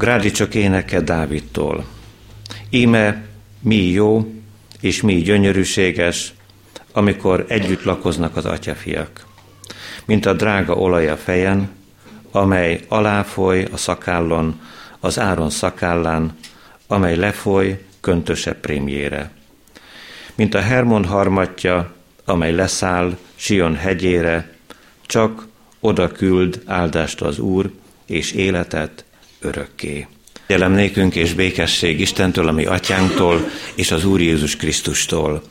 Grádicsok éneke Dávidtól. Íme mi jó és mi gyönyörűséges, amikor együtt lakoznak az atyafiak. Mint a drága olaj a fejen, amely aláfoly a szakállon, az áron szakállán, amely lefoly köntösebb prémjére. Mint a Hermon harmatja, amely leszáll Sion hegyére, csak oda küld áldást az Úr, és életet örökké. Jelem nékünk és békesség Istentől, ami atyánktól, és az Úr Jézus Krisztustól.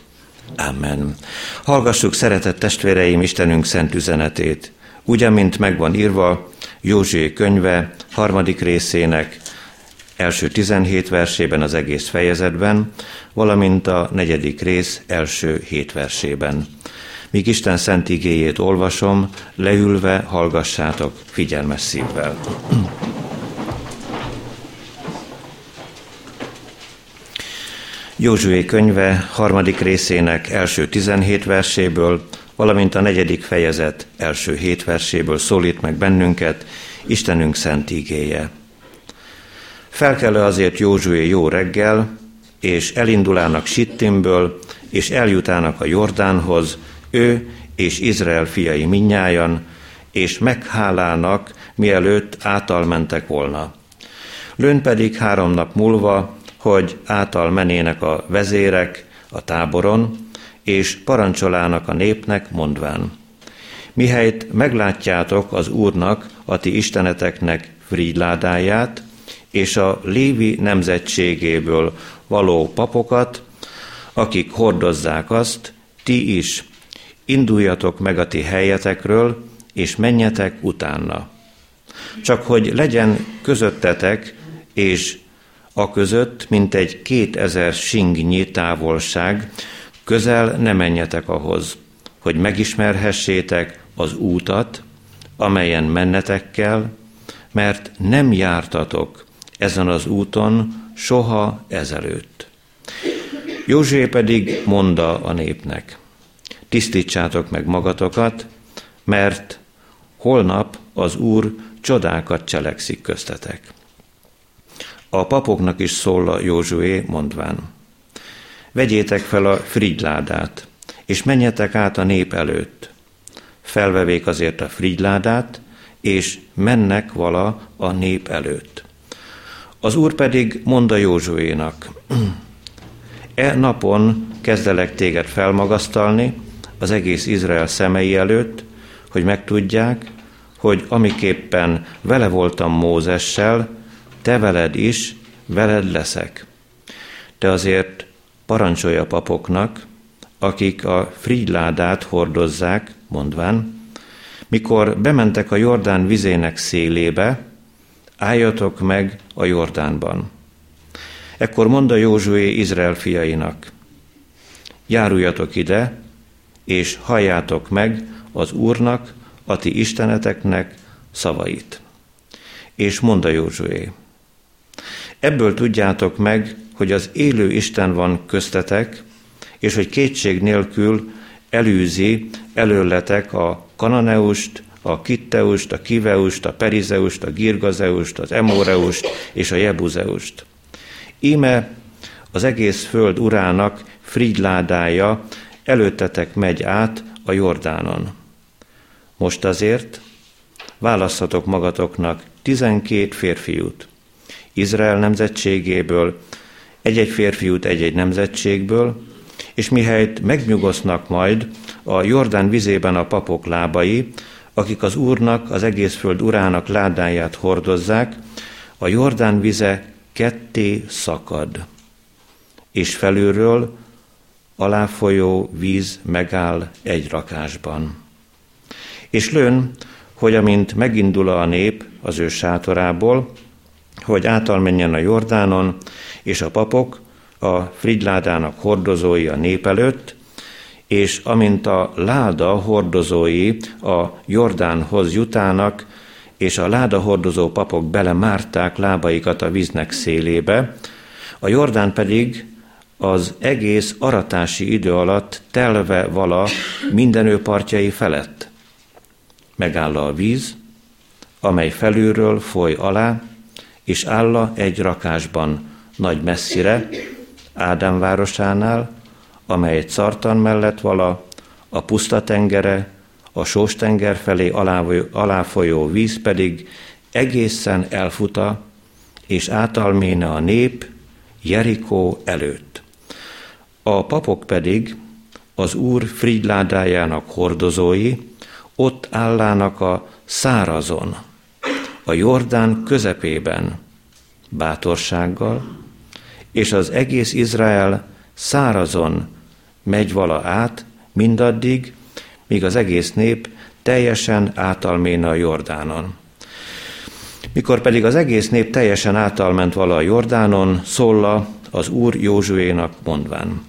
Amen. Hallgassuk, szeretett testvéreim, Istenünk szent üzenetét. Úgy, amint megvan írva Józsué könyve harmadik részének első 17 versében az egész fejezetben, valamint a negyedik rész első hét versében. Míg Isten szent igéjét olvasom, leülve hallgassátok figyelmes szívvel. Józsué könyve harmadik részének első 17 verséből, valamint a negyedik fejezet első hét verséből szólít meg bennünket Istenünk szent igéje. Felkelő azért Józsué jó reggel, és elindulának Sittimből, és eljutának a Jordánhoz, ő és Izrael fiai minnyájan, és meghálának, mielőtt átal mentek volna. Lőn pedig három nap múlva, hogy átal menének a vezérek a táboron, és parancsolának a népnek, mondván. Mihelyt meglátjátok az Úrnak, a ti isteneteknek frídládáját, és a Lévi nemzetségéből való papokat, akik hordozzák azt, ti is induljatok meg a ti helyetekről, és menjetek utána. Csak hogy legyen közöttetek, és a között, mint egy kétezer singnyi távolság, közel ne menjetek ahhoz, hogy megismerhessétek az útat, amelyen mennetek kell, mert nem jártatok ezen az úton soha ezelőtt. Józsué pedig mondta a népnek, tisztítsátok meg magatokat, mert holnap az Úr csodákat cselekszik köztetek. A papoknak is szól a Józsué, mondván, vegyétek fel a frigyládát, és menjetek át a nép előtt. Felvevék azért a frigyládát, és mennek vala a nép előtt. Az úr pedig mondta Józsuénak, e napon kezdelek téged felmagasztalni az egész Izrael szemei előtt, hogy megtudják, hogy amiképpen vele voltam Mózessel, te veled is, veled leszek. De azért parancsolja papoknak, akik a frigyládát hordozzák, mondván, mikor bementek a Jordán vizének szélébe, álljatok meg a Jordánban. Ekkor mondta Józsué Izrael fiainak, járuljatok ide, és halljátok meg az Úrnak, a ti isteneteknek szavait. És mondta Józsué, ebből tudjátok meg, hogy az élő Isten van köztetek, és hogy kétség nélkül elűzi előletek a kananeust, a kitteust, a kiveust, a perizeust, a girgazeust, az emoreust és a jebuzeust. Íme az egész föld urának frigyládája előttetek megy át a Jordánon. Most azért választhatok magatoknak tizenkét férfiút, Izrael nemzetségéből, egy-egy férfiút egy-egy nemzetségből, és mihelyt megnyugosznak majd a Jordán vizében a papok lábai, akik az Úrnak, az egész föld urának ládáját hordozzák, a Jordán vize ketté szakad, és felülről aláfolyó víz megáll egy rakásban. És lőn, hogy amint megindul a nép az ő sátorából, hogy átalmenjen a Jordánon, és a papok a frigyládának hordozói a nép előtt, és amint a láda hordozói a Jordánhoz jutának, és a láda hordozó papok belemárták lábaikat a víznek szélébe, a Jordán pedig az egész aratási idő alatt telve vala minden ő partjai felett. Megáll a víz, amely felülről foly alá, és álla egy rakásban nagy messzire, Ádám városánál, amely Szartan mellett vala, a puszta tengere, a sós tenger felé aláfolyó víz pedig egészen elfuta, és átalméne a nép Jerikó előtt. A papok pedig az Úr frigládájának hordozói ott állának a szárazon, a Jordán közepében, bátorsággal, és az egész Izrael szárazon megy vala át, mindaddig, míg az egész nép teljesen átalména a Jordánon. Mikor pedig az egész nép teljesen átalment vala a Jordánon, szólla az Úr Józsuénak mondván.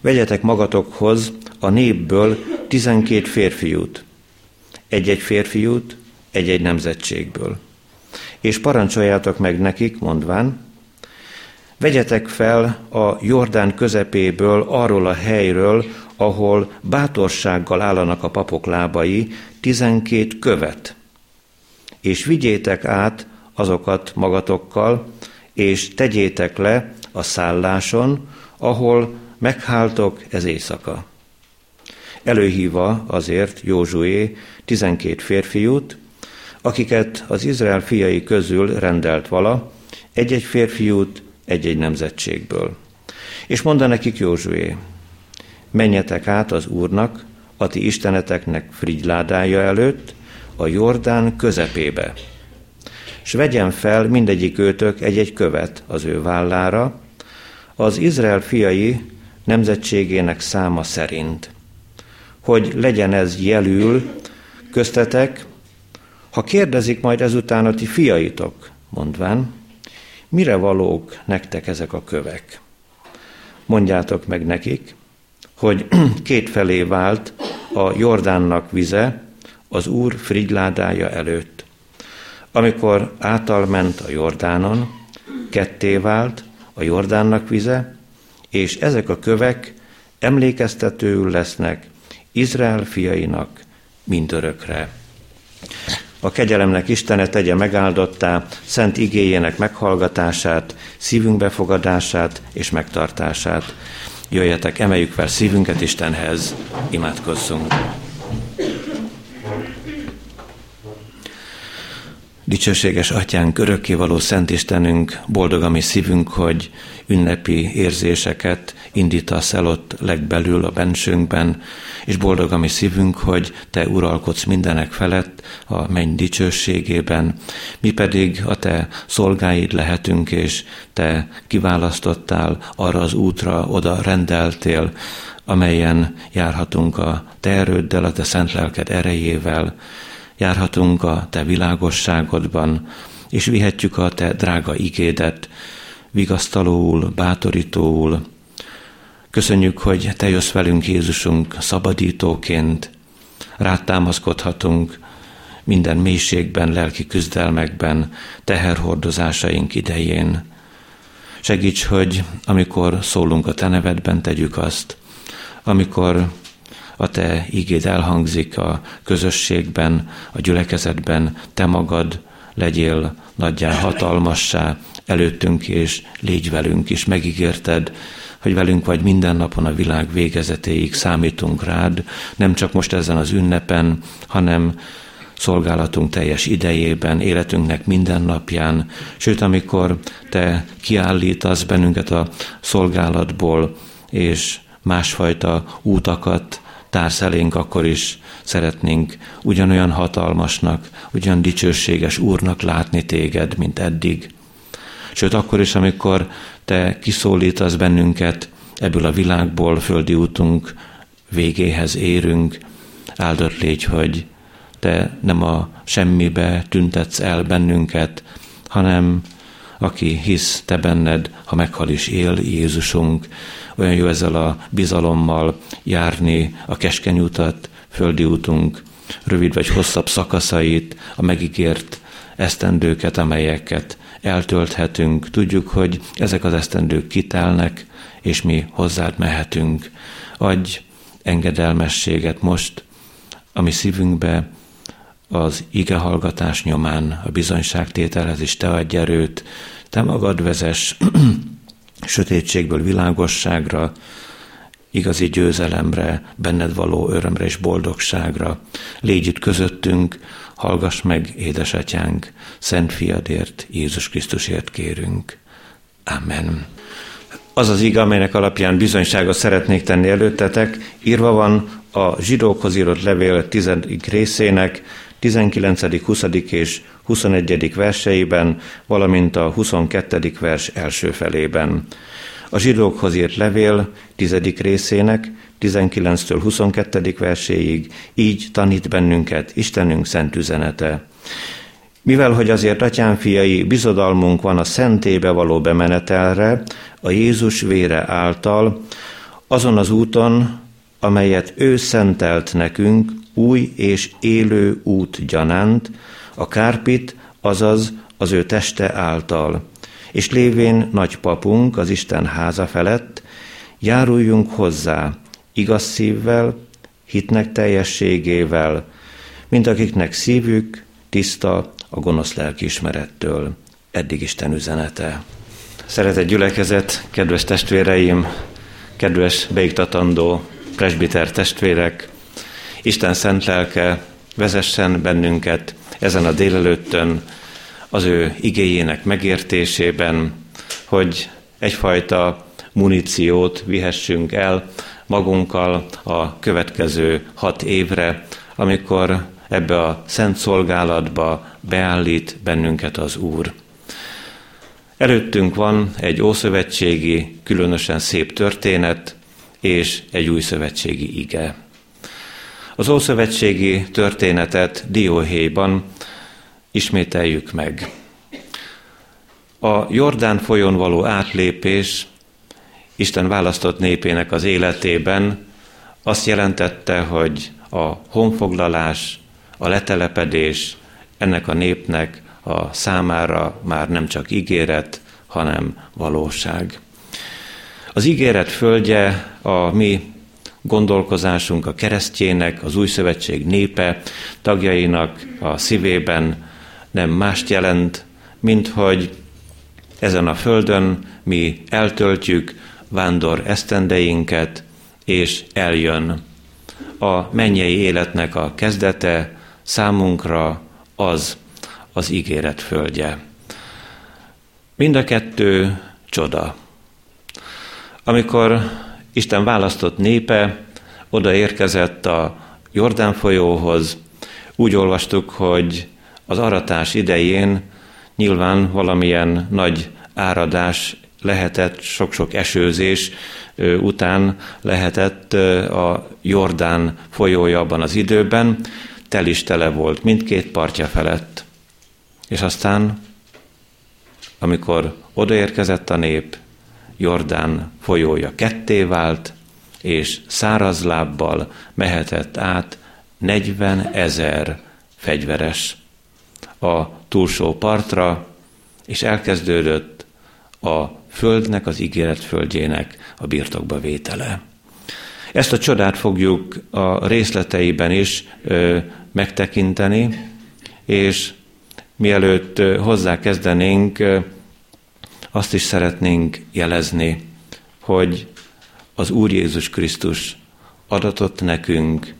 Vegyetek magatokhoz a népből tizenkét férfiút, egy-egy férfiút, egy-egy nemzetségből. És parancsoljátok meg nekik, mondván, vegyetek fel a Jordán közepéből, arról a helyről, ahol bátorsággal állanak a papok lábai, tizenkét követ, és vigyétek át azokat magatokkal, és tegyétek le a szálláson, ahol megháltok ez éjszaka. Előhívva azért Józsué tizenkét férfiút, akiket az Izrael fiai közül rendelt vala, egy-egy férfiút egy-egy nemzetségből. És mondta nekik Józsué, menjetek át az Úrnak, a ti isteneteknek frigyládája előtt, a Jordán közepébe, és vegyen fel mindegyik őtök egy-egy követ az ő vállára, az Izrael fiai nemzetségének száma szerint, hogy legyen ez jelül köztetek, ha kérdezik majd ezután a ti fiaitok, mondván, mire valók nektek ezek a kövek? Mondjátok meg nekik, hogy két felé vált a Jordánnak vize az Úr frigyládája előtt. Amikor átalment a Jordánon, ketté vált a Jordánnak vize, és ezek a kövek emlékeztetőül lesznek Izrael fiainak mindörökre. A kegyelemnek Istene tegye megáldottá szent igéjének meghallgatását, szívünk befogadását és megtartását. Jöjjetek, emeljük fel szívünket Istenhez, imádkozzunk. Dicsőséges Atyánk, örökkévaló Szent Istenünk, boldog a mi szívünk, hogy ünnepi érzéseket indítasz el ott legbelül a bensőnkben, és boldog a mi szívünk, hogy Te uralkodsz mindenek felett a menny dicsőségében, mi pedig a Te szolgáid lehetünk, és Te kiválasztottál arra az útra, oda rendeltél, amelyen járhatunk a Te erőddel, a Te szent lelked erejével, járhatunk a Te világosságodban, és vihetjük a Te drága igédet, vigasztalóul, bátorítóul. Köszönjük, hogy Te jössz velünk, Jézusunk, szabadítóként, rátámaszkodhatunk minden mélységben, lelki küzdelmekben, teherhordozásaink idején. Segíts, hogy amikor szólunk a Te nevedben, tegyük azt, amikor a te ígéd elhangzik a közösségben, a gyülekezetben, te magad legyél nagyjá hatalmassá előttünk, és légy velünk is. Megígérted, hogy velünk vagy minden napon a világ végezetéig számítunk rád, nem csak most ezen az ünnepen, hanem szolgálatunk teljes idejében, életünknek minden napján, sőt, amikor te kiállítasz bennünket a szolgálatból, és másfajta útakat társz elénk, akkor is szeretnénk ugyanolyan hatalmasnak, ugyan dicsőséges Úrnak látni téged, mint eddig. Sőt, akkor is, amikor te kiszólítasz bennünket ebből a világból, földi útunk végéhez érünk, áldott légy, hogy te nem a semmibe tüntetsz el bennünket, hanem aki hisz te benned, ha meghal is él Jézusunk, olyan jó ezzel a bizalommal járni a keskeny utat, földi útunk, rövid vagy hosszabb szakaszait, a megígért esztendőket, amelyeket eltölthetünk. Tudjuk, hogy ezek az esztendők kitelnek, és mi hozzád mehetünk. Adj engedelmességet most a mi szívünkbe, az ige hallgatás nyomán a bizonyságtételhez is te adj erőt, te magad vezes sötétségből világosságra, igazi győzelemre, benned való örömre és boldogságra. Légy itt közöttünk, hallgass meg, édesatyánk, szent fiadért, Jézus Krisztusért kérünk. Amen. Az az ig, amelynek alapján bizonyságot szeretnék tenni előttetek, írva van a zsidókhoz írott levél 10. részének 19., 20. és 21. verseiben, valamint a 22. vers első felében. A zsidókhoz írt levél 10. részének 19-től 22. verséig így tanít bennünket Istenünk szent üzenete. Mivel, hogy azért atyám fiai, bizodalmunk van a szentébe való bemenetelre, a Jézus vére által, azon az úton, amelyet ő szentelt nekünk, új és élő út gyanánt, a kárpit, azaz az ő teste által. És lévén nagy papunk az Isten háza felett, járuljunk hozzá igaz szívvel, hitnek teljességével, mint akiknek szívük tiszta a gonosz lelkiismerettől. Eddig Isten üzenete. Szeretett gyülekezet, kedves testvéreim, kedves beiktatandó presbiter testvérek, Isten szent lelke vezessen bennünket ezen a délelőttön az ő igéjének megértésében, hogy egyfajta muníciót vihessünk el magunkkal a következő hat évre, amikor ebbe a szent szolgálatba beállít bennünket az Úr. Előttünk van egy ószövetségi, különösen szép történet, és egy új szövetségi ige. Az ószövetségi történetet Dióhéjban ismételjük meg. A Jordán folyón való átlépés Isten választott népének az életében azt jelentette, hogy a honfoglalás, a letelepedés ennek a népnek a számára már nem csak ígéret, hanem valóság. Az ígéret földje a mi gondolkozásunk, a keresztjének, az új szövetség népe tagjainak a szívében nem mást jelent, mint hogy ezen a földön mi eltöltjük vándor esztendeinket, és eljön a mennyei életnek a kezdete, számunkra az az ígéret földje. Mind a kettő csoda. Amikor Isten választott népe oda érkezett a Jordán folyóhoz, úgy olvastuk, hogy az aratás idején nyilván valamilyen nagy áradás lehetett, sok-sok esőzés után lehetett a Jordán folyója abban az időben, tel is tele volt mindkét partja felett. És aztán, amikor odaérkezett a nép, Jordán folyója ketté vált, és száraz lábbal mehetett át 40 ezer fegyveres a túlsó partra, és elkezdődött a földnek, az ígéret földjének a birtokba vétele. Ezt a csodát fogjuk a részleteiben is ö, megtekinteni, és mielőtt ö, hozzá kezdenénk, ö, azt is szeretnénk jelezni, hogy az Úr Jézus Krisztus adatott nekünk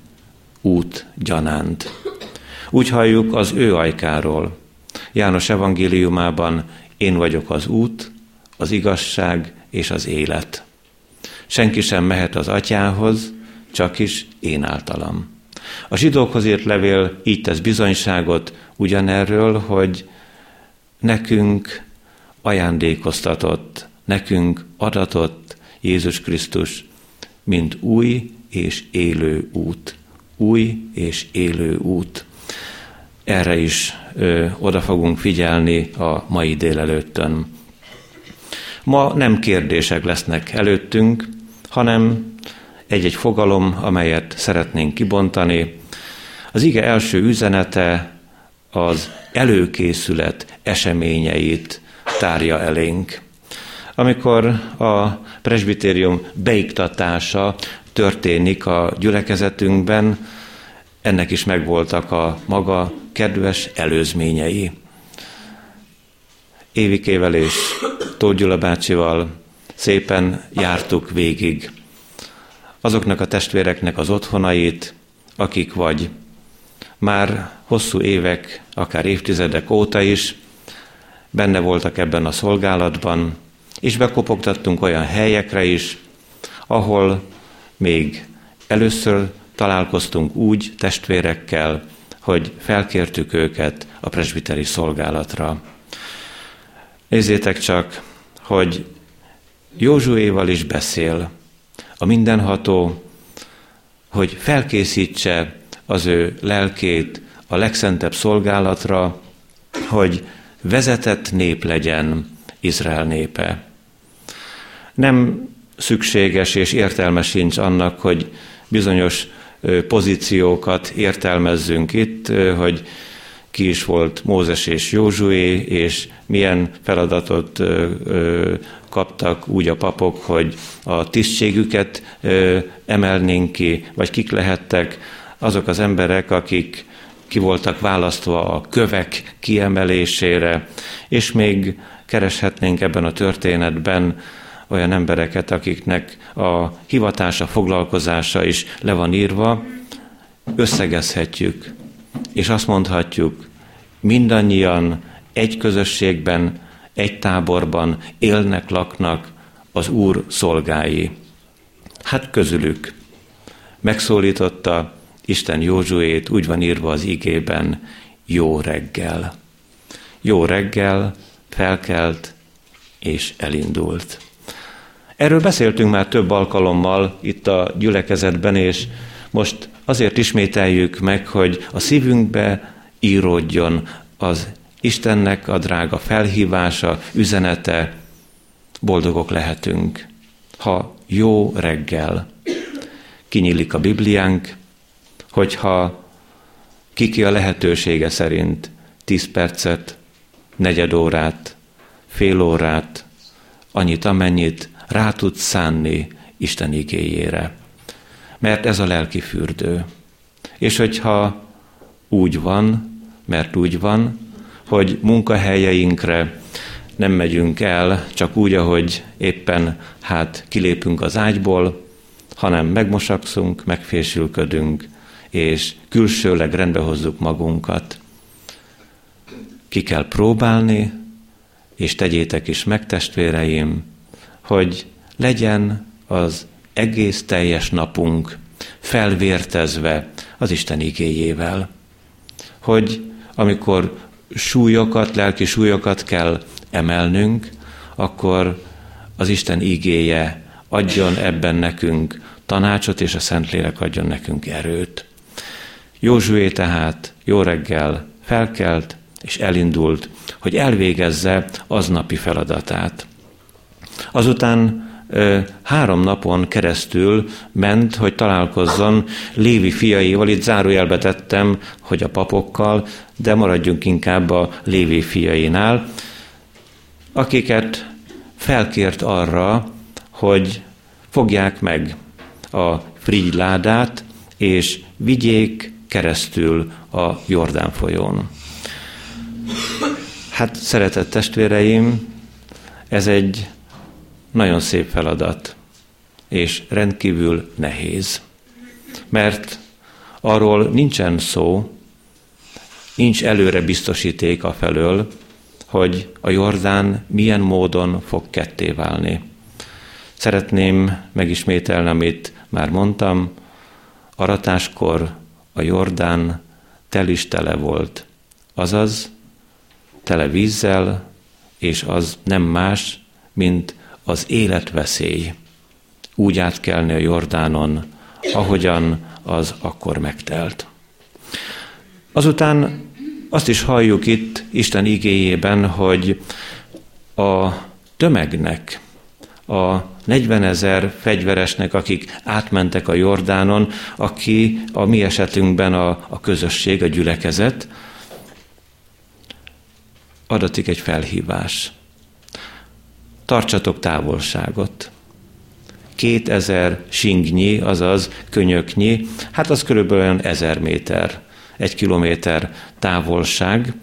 út gyanánt. Úgy halljuk az ő ajkáról. János evangéliumában én vagyok az út, az igazság és az élet. Senki sem mehet az atyához, csak is én általam. A zsidókhoz írt levél így tesz bizonyságot ugyanerről, hogy nekünk ajándékoztatott, nekünk adatott Jézus Krisztus, mint új és élő út. Új és élő út. Erre is ö, oda fogunk figyelni a mai délelőttön. Ma nem kérdések lesznek előttünk, hanem egy-egy fogalom, amelyet szeretnénk kibontani. Az ige első üzenete az előkészület eseményeit tárja elénk. Amikor a presbitérium beiktatása történik a gyülekezetünkben, ennek is megvoltak a maga kedves előzményei. Évikével és Tóth Gyula bácsival szépen jártuk végig azoknak a testvéreknek az otthonait, akik vagy már hosszú évek, akár évtizedek óta is benne voltak ebben a szolgálatban, és bekopogtattunk olyan helyekre is, ahol még először találkoztunk úgy testvérekkel, hogy felkértük őket a presbiteri szolgálatra. Nézzétek csak, hogy Józsuéval is beszél, a mindenható, hogy felkészítse az ő lelkét a legszentebb szolgálatra, hogy vezetett nép legyen Izrael népe. Nem szükséges és értelme sincs annak, hogy bizonyos pozíciókat értelmezzünk itt, hogy ki is volt Mózes és Józsué, és milyen feladatot kaptak úgy a papok, hogy a tisztségüket emelnénk ki, vagy kik lehettek azok az emberek, akik ki voltak választva a kövek kiemelésére, és még kereshetnénk ebben a történetben olyan embereket, akiknek a hivatása, foglalkozása is le van írva, összegezhetjük, és azt mondhatjuk, mindannyian egy közösségben, egy táborban élnek, laknak az Úr szolgái. Hát közülük megszólította Isten Józsuét, úgy van írva az igében, jó reggel. Jó reggel, felkelt és elindult. Erről beszéltünk már több alkalommal itt a gyülekezetben, és most azért ismételjük meg, hogy a szívünkbe íródjon az Istennek a drága felhívása, üzenete, boldogok lehetünk, ha jó reggel. Kinyílik a Bibliánk, hogyha kiki a lehetősége szerint 10 percet, negyed órát, fél órát, annyit, amennyit rá tud szánni Isten igéjére. Mert ez a lelki fürdő. És hogyha úgy van, mert úgy van, hogy munkahelyeinkre nem megyünk el csak úgy, ahogy éppen hát kilépünk az ágyból, hanem megmosakszunk, megfésülködünk, és külsőleg rendbe hozzuk magunkat. Ki kell próbálni, és tegyétek is meg, testvéreim, hogy legyen az egész teljes napunk felvértezve az Isten igéjével. Hogy amikor súlyokat, lelki súlyokat kell emelnünk, akkor az Isten igéje adjon ebben nekünk tanácsot, és a Szentlélek adjon nekünk erőt. Józsué tehát jó reggel felkelt, és elindult, hogy elvégezze aznapi feladatát. Azután három napon keresztül ment, hogy találkozzon Lévi fiaival, itt zárójelbe tettem, hogy a papokkal, de maradjunk inkább a Lévi fiainál, akiket felkért arra, hogy fogják meg a frigyládát, és vigyék keresztül a Jordán folyón. Hát, szeretett testvéreim, ez egy nagyon szép feladat, és rendkívül nehéz. Mert arról nincsen szó, nincs előre biztosíték a felől, hogy a Jordán milyen módon fog ketté válni. Szeretném megismételni, amit már mondtam, aratáskor a Jordán tel is tele volt, azaz tele vízzel, és az nem más, mint az életveszély. Úgy átkelni a Jordánon, ahogyan az akkor megtelt. Azután azt is halljuk itt Isten igéjében, hogy a tömegnek, a 40 ezer fegyveresnek, akik átmentek a Jordánon, aki a mi esetünkben a, a közösség, a gyülekezet, adatik egy felhívás. Tartsatok távolságot. 2000 singnyi, azaz könyöknyi, hát az körülbelül olyan ezer méter egy kilométer távolság,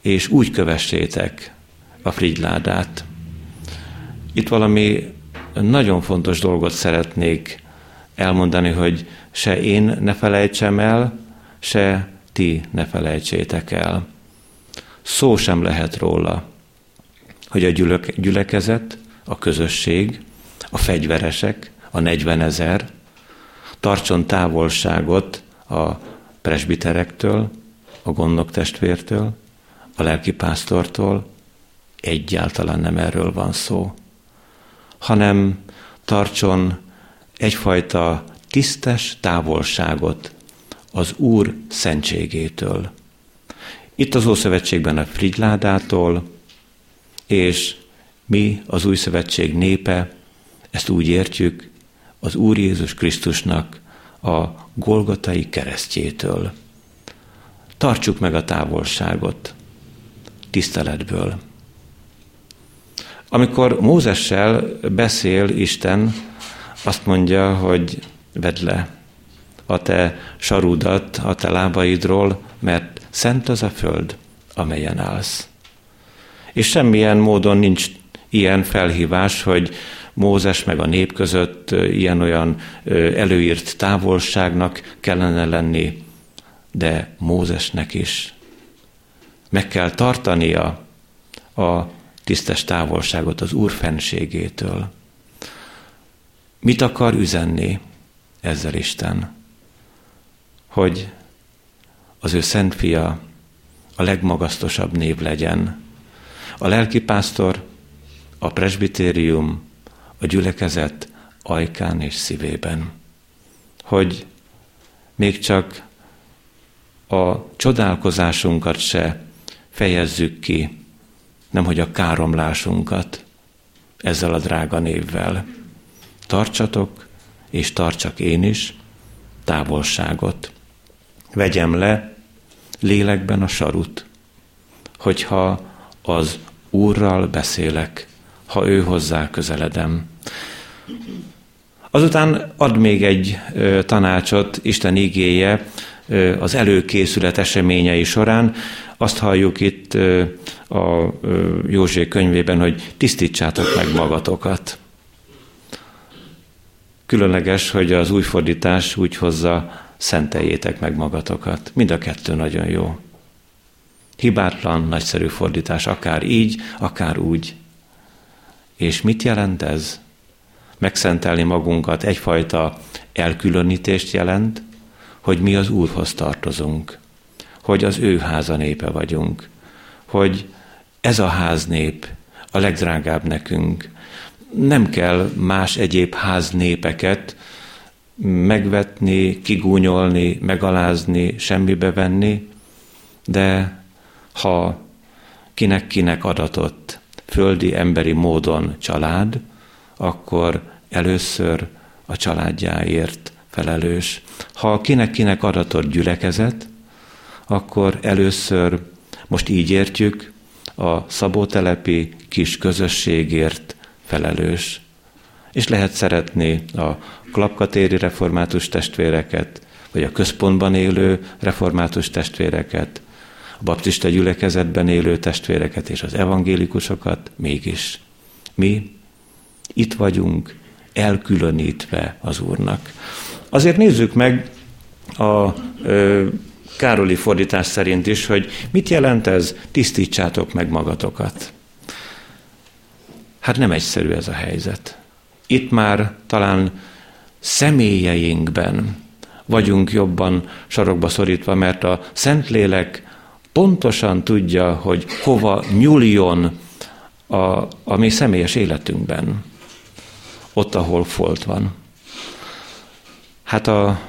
és úgy kövessétek a frigyládát. Itt valami nagyon fontos dolgot szeretnék elmondani, hogy se én ne felejtsem el, se ti ne felejtsétek el. Szó sem lehet róla, hogy a gyülekezet, a közösség, a fegyveresek, a 40 ezer tartson távolságot a presbiterektől, a gondnok testvértől, a lelkipásztortól, egyáltalán nem erről van szó, hanem tartson egyfajta tisztes távolságot az Úr szentségétől. Itt az Ószövetségben a Frigyládától, és mi, az Új Szövetség népe, ezt úgy értjük, az Úr Jézus Krisztusnak a Golgotai keresztjétől. Tartsuk meg a távolságot tiszteletből. Amikor Mózessel beszél Isten, azt mondja, hogy vedd le a te sarudat a te lábaidról, mert szent az a föld, amelyen állsz. És semmilyen módon nincs ilyen felhívás, hogy Mózes meg a nép között ilyen-olyan előírt távolságnak kellene lenni, de Mózesnek is meg kell tartania a tisztes távolságot az Úr fenségétől. Mit akar üzenni ezzel Isten? Hogy az ő szent fia a legmagasztosabb név legyen. A lelkipásztor, a presbitérium, a gyülekezet ajkán és szívében. Hogy még csak a csodálkozásunkat se fejezzük ki, nemhogy a káromlásunkat ezzel a drága névvel. Tartsatok, és tartsak én is távolságot. Vegyem le lélekben a sarut, hogyha az Úrral beszélek, ha ő hozzá közeledem. Azután ad még egy tanácsot Isten igéje az előkészület eseményei során. Azt halljuk itt a József könyvében, hogy tisztítsátok meg magatokat. Különleges, hogy az új fordítás úgy hozza, szenteljétek meg magatokat. Mind a kettő nagyon jó. Hibátlan, nagyszerű fordítás, akár így, akár úgy. És mit jelent ez? Megszentelni magunkat egyfajta elkülönítést jelent, hogy mi az Úrhoz tartozunk, hogy az ő háza népe vagyunk, hogy ez a háznép a legdrágább nekünk. Nem kell más egyéb háznépeket megvetni, kigúnyolni, megalázni, semmibe venni, de ha kinek-kinek adatott földi emberi módon család, akkor először a családjáért felelős. Ha kinek-kinek adatott gyülekezet, akkor először, most így értjük, a szabótelepi kis közösségért felelős. És lehet szeretni a klapkatéri református testvéreket, vagy a központban élő református testvéreket, a baptista gyülekezetben élő testvéreket és az evangélikusokat, mégis mi itt vagyunk elkülönítve az Úrnak. Azért nézzük meg a ö, Károli fordítás szerint is, hogy mit jelent ez, tisztítsátok meg magatokat. Hát nem egyszerű ez a helyzet. Itt már talán személyeinkben vagyunk jobban sarokba szorítva, mert a Szentlélek pontosan tudja, hogy hova nyúljon a, a mi személyes életünkben, ott, ahol folt van. Hát a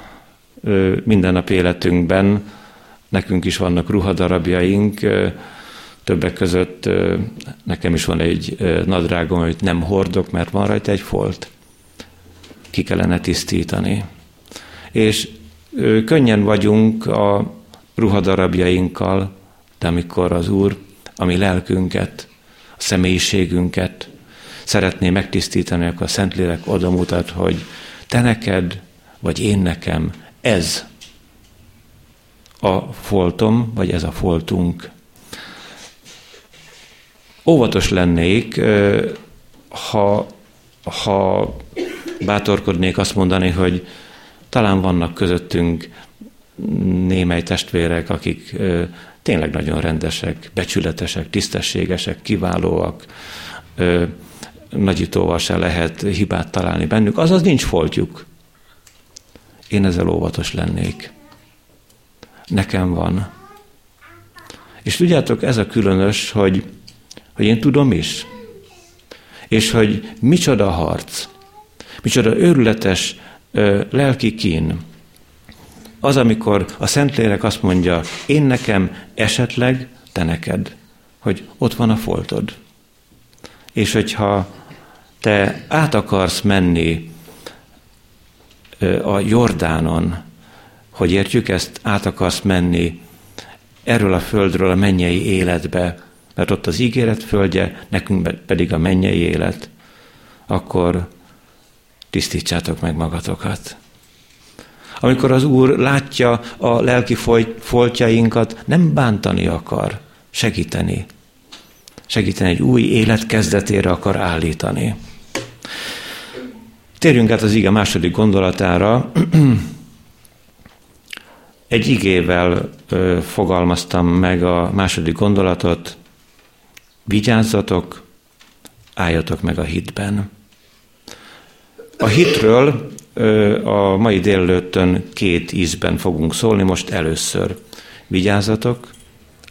ö, mindennapi életünkben nekünk is vannak ruhadarabjaink, többek között nekem is van egy nadrágom, amit nem hordok, mert van rajta egy folt. Ki kellene tisztítani. És könnyen vagyunk a ruhadarabjainkkal, de amikor az Úr a mi lelkünket, a személyiségünket szeretné megtisztítani, akkor a Szentlélek oda mutat, hogy te neked, vagy én nekem ez a foltom, vagy ez a foltunk. Óvatos lennék, ha, ha bátorkodnék azt mondani, hogy talán vannak közöttünk némely testvérek, akik tényleg nagyon rendesek, becsületesek, tisztességesek, kiválóak, nagyítóval se lehet hibát találni bennük, azaz nincs foltjuk. Én ezzel óvatos lennék. Nekem van. És tudjátok, ez a különös, hogy, hogy én tudom is, és hogy micsoda harc, micsoda őrületes ö, lelki kín. Az, amikor a Szentlélek azt mondja, én nekem, esetleg te neked, hogy ott van a foltod. És hogyha te át akarsz menni a Jordánon, hogy értjük ezt, át akarsz menni erről a földről a mennyei életbe, mert ott az ígéret földje, nekünk pedig a mennyei élet, akkor tisztítsátok meg magatokat. Amikor az Úr látja a lelki foltjainkat, nem bántani akar, segíteni. Segíteni egy új élet kezdetére akar állítani. Térjünk át az ige második gondolatára. Egy igével ö, fogalmaztam meg a második gondolatot. Vigyázzatok, álljatok meg a hitben. A hitről a mai délelőttön két ízben fogunk szólni, most először. Vigyázzatok,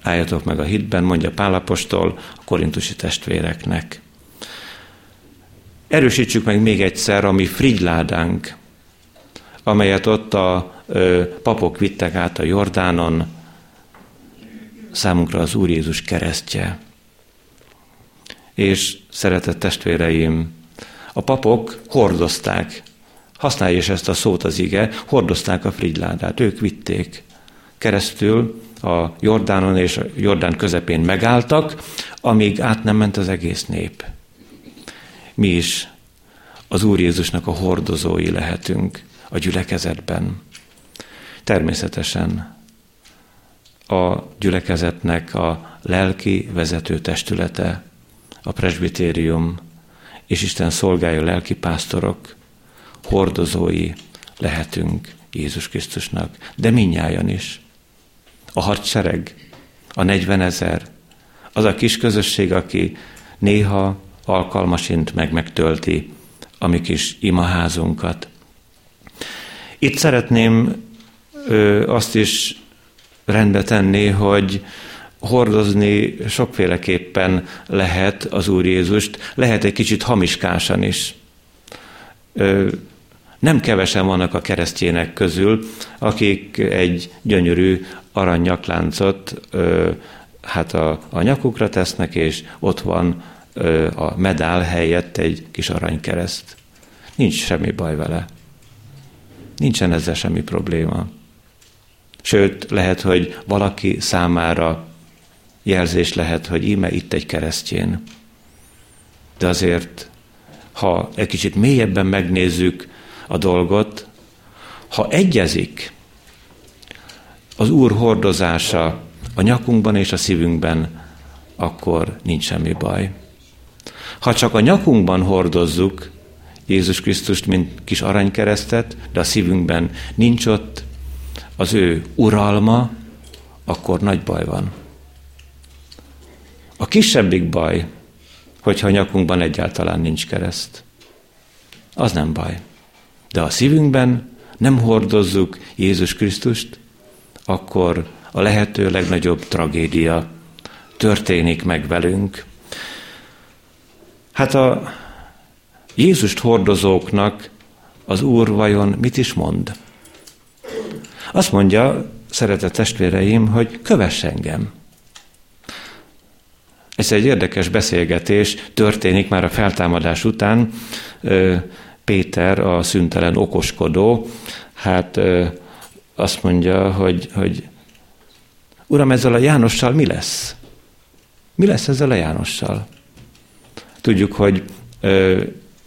álljatok meg a hitben, mondja Pálapostól a korintusi testvéreknek. Erősítsük meg még egyszer a mi frigyládánk, amelyet ott a ö, papok vittek át a Jordánon, számunkra az Úr Jézus keresztje. És szeretett testvéreim, a papok hordozták, használja is ezt a szót az ige, hordozták a frigyládát, ők vitték keresztül a Jordánon és a Jordán közepén megálltak, amíg át nem ment az egész nép. Mi is az Úr Jézusnak a hordozói lehetünk a gyülekezetben. Természetesen a gyülekezetnek a lelki vezető testülete, a presbitérium és Isten szolgálja lelki pásztorok, hordozói lehetünk Jézus Krisztusnak, de minnyáján is. A hadsereg, a 40 ezer, az a kis közösség, aki néha alkalmasint meg megtölti a mi kis imaházunkat. Itt szeretném ö, azt is rendbe tenni, hogy hordozni sokféleképpen lehet az Úr Jézust, lehet egy kicsit hamiskásan is. Ö, nem kevesen vannak a keresztjének közül, akik egy gyönyörű aranyakláncot ö, hát a, a nyakukra tesznek, és ott van a medál helyett egy kis aranykereszt. Nincs semmi baj vele. Nincsen ezzel semmi probléma. Sőt, lehet, hogy valaki számára jelzés lehet, hogy íme itt egy keresztjén. De azért, ha egy kicsit mélyebben megnézzük a dolgot, ha egyezik az Úr hordozása a nyakunkban és a szívünkben, akkor nincs semmi baj. Ha csak a nyakunkban hordozzuk Jézus Krisztust, mint kis aranykeresztet, de a szívünkben nincs ott az ő uralma, akkor nagy baj van. A kisebbik baj, hogyha a nyakunkban egyáltalán nincs kereszt. Az nem baj. De a szívünkben nem hordozzuk Jézus Krisztust, akkor a lehető legnagyobb tragédia történik meg velünk, Hát a Jézust hordozóknak az Úr vajon mit is mond? Azt mondja, szeretett testvéreim, hogy kövess engem. Ez egy érdekes beszélgetés történik már a feltámadás után. Péter, a szüntelen okoskodó, hát azt mondja, hogy, hogy Uram, ezzel a Jánossal mi lesz? Mi lesz ezzel a Jánossal? Tudjuk, hogy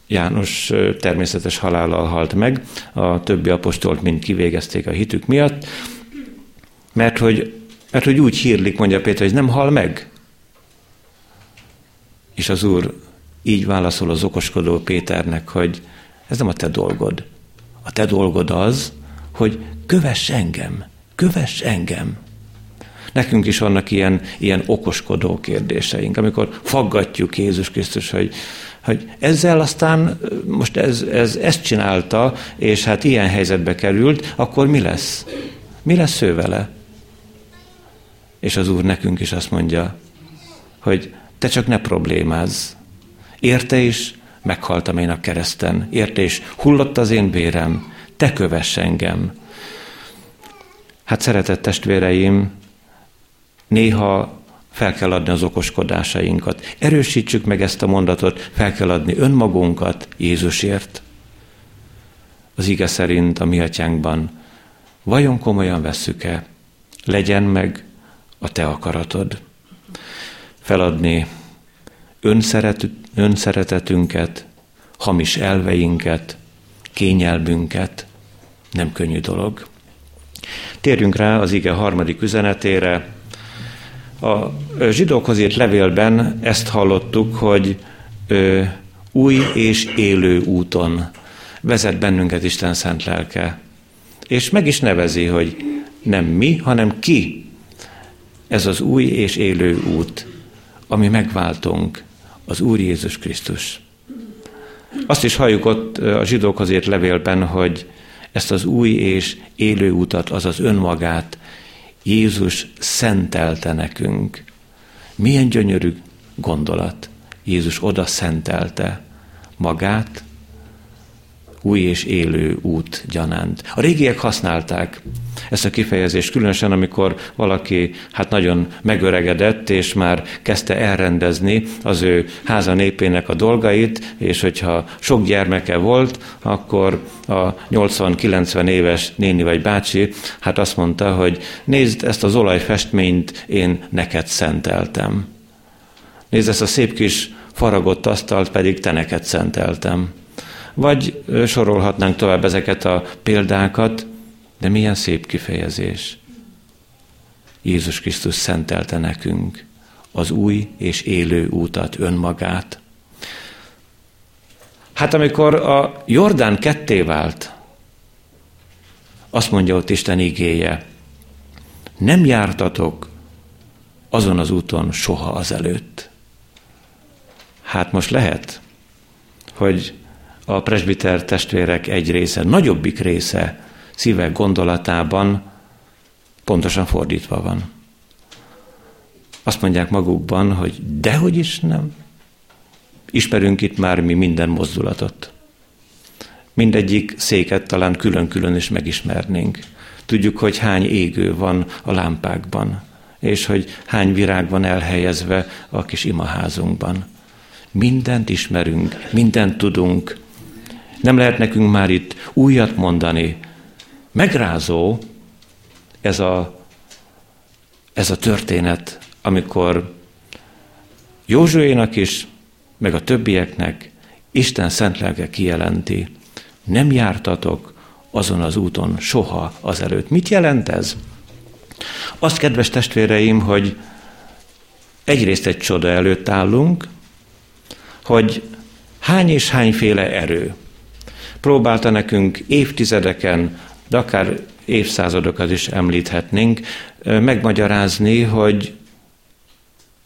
János természetes halállal halt meg, a többi apostolt mind kivégezték a hitük miatt, Mert hogy, mert hogy úgy hírlik, mondja Péter, hogy nem hal meg. És az Úr így válaszol az okoskodó Péternek, hogy ez nem a te dolgod. A te dolgod az, hogy kövess engem, kövess engem. Nekünk is vannak ilyen, ilyen okoskodó kérdéseink, amikor faggatjuk Jézus Krisztus, hogy, hogy ezzel aztán most ez, ez, ezt csinálta, és hát ilyen helyzetbe került, akkor mi lesz? Mi lesz ő vele? És az Úr nekünk is azt mondja, hogy te csak ne problémázz. Érte is, meghaltam én a kereszten. Érte is, hullott az én vérem. Te kövess engem. Hát szeretett testvéreim, néha fel kell adni az okoskodásainkat. Erősítsük meg ezt a mondatot, fel kell adni önmagunkat Jézusért. Az ige szerint a mi atyánkban vajon komolyan vesszük-e? Legyen meg a te akaratod. Feladni önszeret, önszeretetünket, hamis elveinket, kényelmünket, nem könnyű dolog. Térjünk rá az ige harmadik üzenetére. A zsidókhoz írt levélben ezt hallottuk, hogy ö, új és élő úton vezet bennünket Isten szent lelke. És meg is nevezi, hogy nem mi, hanem ki ez az új és élő út, ami megváltunk, az Úr Jézus Krisztus. Azt is halljuk ott a zsidókhoz írt levélben, hogy ezt az új és élő utat, azaz önmagát Jézus szentelte nekünk. Milyen gyönyörű gondolat. Jézus oda szentelte magát, új és élő út gyanánt. A régiek használták ezt a kifejezést, különösen amikor valaki hát nagyon megöregedett, és már kezdte elrendezni az ő háza népének a dolgait, és hogyha sok gyermeke volt, akkor a 80-90 éves néni vagy bácsi hát azt mondta, hogy nézd, ezt az olajfestményt én neked szenteltem. Nézd, ezt a szép kis faragott asztalt pedig te neked szenteltem. Vagy sorolhatnánk tovább ezeket a példákat, de milyen szép kifejezés. Jézus Krisztus szentelte nekünk az új és élő útat, önmagát. Hát amikor a Jordán ketté vált, azt mondja ott Isten igéje, nem jártatok azon az úton soha azelőtt. Hát most lehet, hogy a presbiter testvérek egy része, nagyobbik része szíve gondolatában pontosan fordítva van. Azt mondják magukban, hogy dehogy is nem. Ismerünk itt már mi minden mozdulatot. Mindegyik széket talán külön-külön is megismernénk. Tudjuk, hogy hány égő van a lámpákban, és hogy hány virág van elhelyezve a kis imaházunkban. Mindent ismerünk, mindent tudunk, nem lehet nekünk már itt újat mondani. Megrázó ez a, ez a történet, amikor Józsuénak is, meg a többieknek Isten szent lelke kijelenti, nem jártatok azon az úton soha azelőtt. Mit jelent ez? Azt, kedves testvéreim, hogy egyrészt egy csoda előtt állunk, hogy hány és hányféle erő, próbálta nekünk évtizedeken, de akár évszázadokat is említhetnénk, megmagyarázni, hogy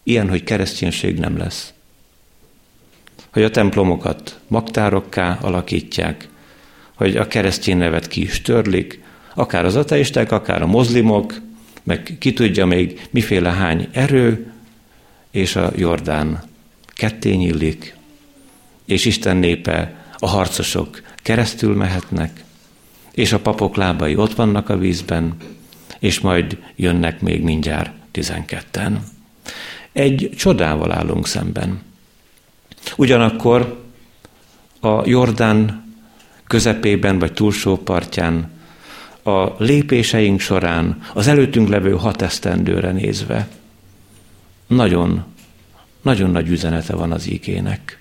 ilyen, hogy kereszténység nem lesz. Hogy a templomokat magtárokká alakítják, hogy a keresztény nevet ki is törlik, akár az ateisták, akár a mozlimok, meg ki tudja még miféle hány erő, és a Jordán ketté nyílik, és Isten népe, a harcosok keresztül mehetnek, és a papok lábai ott vannak a vízben, és majd jönnek még mindjárt tizenketten. Egy csodával állunk szemben. Ugyanakkor a Jordán közepében vagy túlsó partján a lépéseink során, az előttünk levő hat esztendőre nézve, nagyon, nagyon nagy üzenete van az ígének.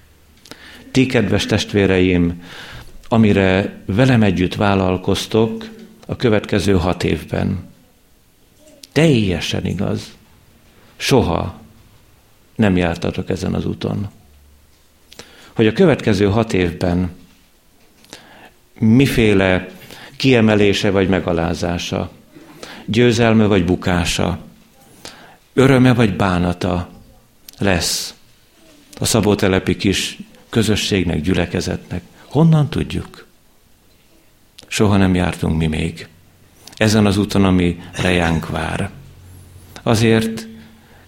Ti, kedves testvéreim, amire velem együtt vállalkoztok a következő hat évben. Teljesen igaz. Soha nem jártatok ezen az úton. Hogy a következő hat évben miféle kiemelése vagy megalázása, győzelme vagy bukása, öröme vagy bánata lesz a szabótelepi kis közösségnek, gyülekezetnek. Honnan tudjuk? Soha nem jártunk mi még. Ezen az úton, ami rejánk vár. Azért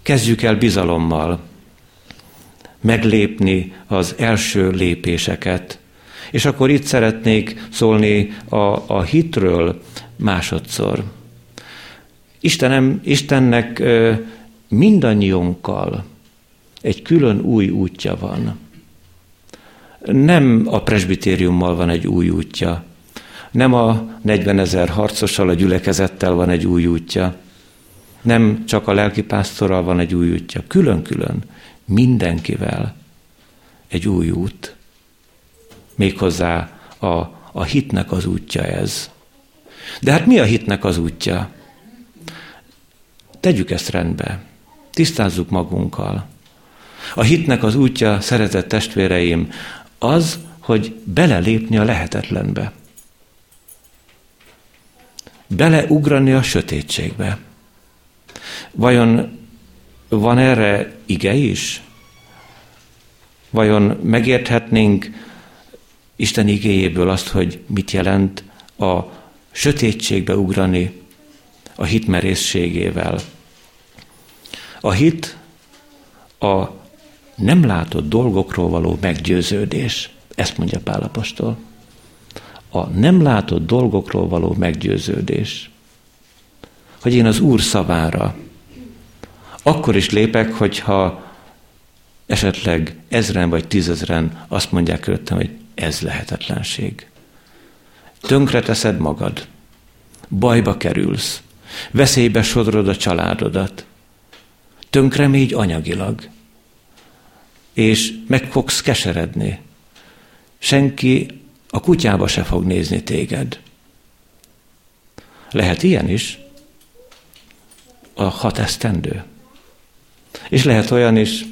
kezdjük el bizalommal meglépni az első lépéseket. És akkor itt szeretnék szólni a, a hitről másodszor. Istenem, Istennek mindannyiunkkal egy külön új útja van. Nem a presbitériummal van egy új útja, nem a 40 ezer harcossal, a gyülekezettel van egy új útja, nem csak a lelkipásztorral van egy új útja, külön-külön, mindenkivel egy új út. Méghozzá a, a hitnek az útja ez. De hát mi a hitnek az útja? Tegyük ezt rendbe, tisztázzuk magunkkal. A hitnek az útja, szeretett testvéreim, az, hogy belelépni a lehetetlenbe. Beleugrani a sötétségbe. Vajon van erre ige is? Vajon megérthetnénk Isten igéjéből azt, hogy mit jelent a sötétségbe ugrani a hit merészségével? A hit a nem látott dolgokról való meggyőződés. Ezt mondja Pálapostól. A nem látott dolgokról való meggyőződés. Hogy én az Úr szavára akkor is lépek, hogyha esetleg ezren vagy tízezren azt mondják körülöttem, hogy ez lehetetlenség. Tönkre teszed magad, bajba kerülsz, veszélybe sodrod a családodat, tönkre mégy anyagilag, és meg fogsz keseredni. Senki a kutyába se fog nézni téged. Lehet ilyen is, a hat esztendő. És lehet olyan is,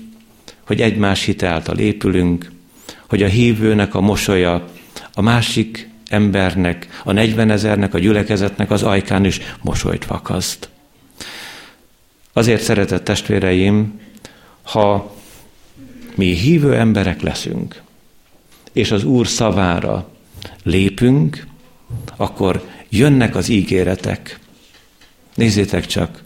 hogy egymás hite által épülünk, hogy a hívőnek a mosolya a másik embernek, a 40 ezernek, a gyülekezetnek az ajkán is mosolyt fakaszt. Azért szeretett testvéreim, ha mi hívő emberek leszünk, és az Úr szavára lépünk, akkor jönnek az ígéretek. Nézzétek csak,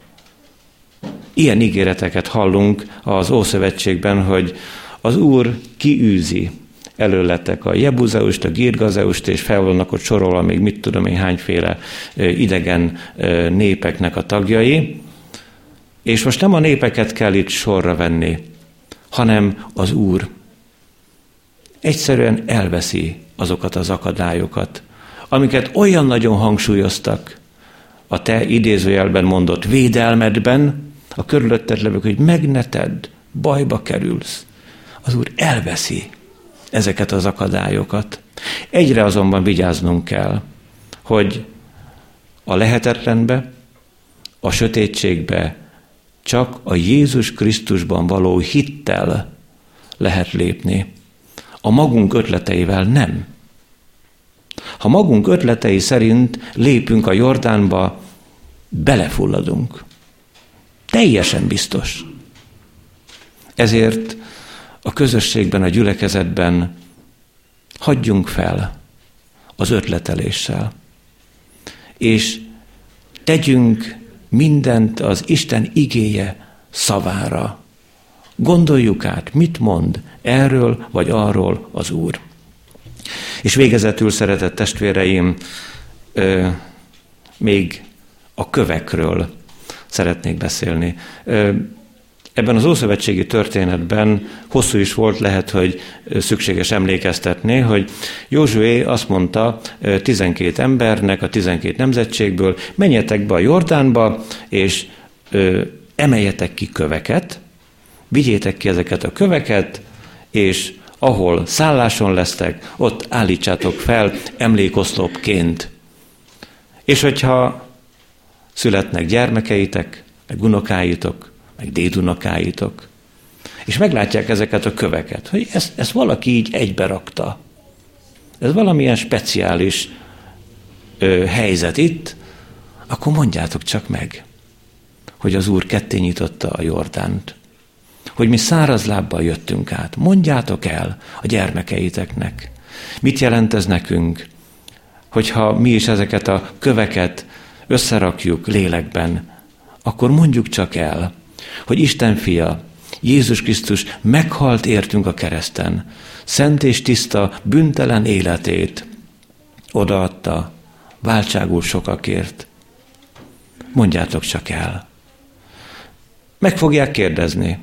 Ilyen ígéreteket hallunk az Ószövetségben, hogy az Úr kiűzi előletek a Jebuzeust, a Girgazeust, és fel vannak ott sorolva még mit tudom én hányféle idegen népeknek a tagjai. És most nem a népeket kell itt sorra venni, hanem az Úr egyszerűen elveszi azokat az akadályokat, amiket olyan nagyon hangsúlyoztak a te idézőjelben mondott védelmedben, a körülötted levők, hogy meg ne tedd, bajba kerülsz. Az Úr elveszi ezeket az akadályokat. Egyre azonban vigyáznunk kell, hogy a lehetetlenbe, a sötétségbe csak a Jézus Krisztusban való hittel lehet lépni. A magunk ötleteivel nem. Ha magunk ötletei szerint lépünk a Jordánba, belefulladunk. Teljesen biztos. Ezért a közösségben, a gyülekezetben hagyjunk fel az ötleteléssel, és tegyünk mindent az Isten igéje szavára. Gondoljuk át, mit mond erről vagy arról az Úr. És végezetül, szeretett testvéreim, még a kövekről szeretnék beszélni. Ebben az Ószövetségi történetben hosszú is volt, lehet, hogy szükséges emlékeztetni, hogy Józsué azt mondta 12 embernek a 12 nemzetségből, menjetek be a Jordánba, és emeljetek ki köveket, vigyétek ki ezeket a köveket, és ahol szálláson lesztek, ott állítsátok fel emlékoszlopként. És hogyha születnek gyermekeitek, meg unokáitok, meg dédunokáitok, és meglátják ezeket a köveket, hogy ezt, ezt valaki így egybe rakta. Ez valamilyen speciális ö, helyzet itt, akkor mondjátok csak meg, hogy az Úr ketté nyitotta a Jordánt, hogy mi száraz lábbal jöttünk át. Mondjátok el a gyermekeiteknek. Mit jelent ez nekünk, hogyha mi is ezeket a köveket összerakjuk lélekben, akkor mondjuk csak el, hogy Isten fia, Jézus Krisztus meghalt értünk a kereszten, szent és tiszta, büntelen életét odaadta, váltságul sokakért. Mondjátok csak el. Meg fogják kérdezni.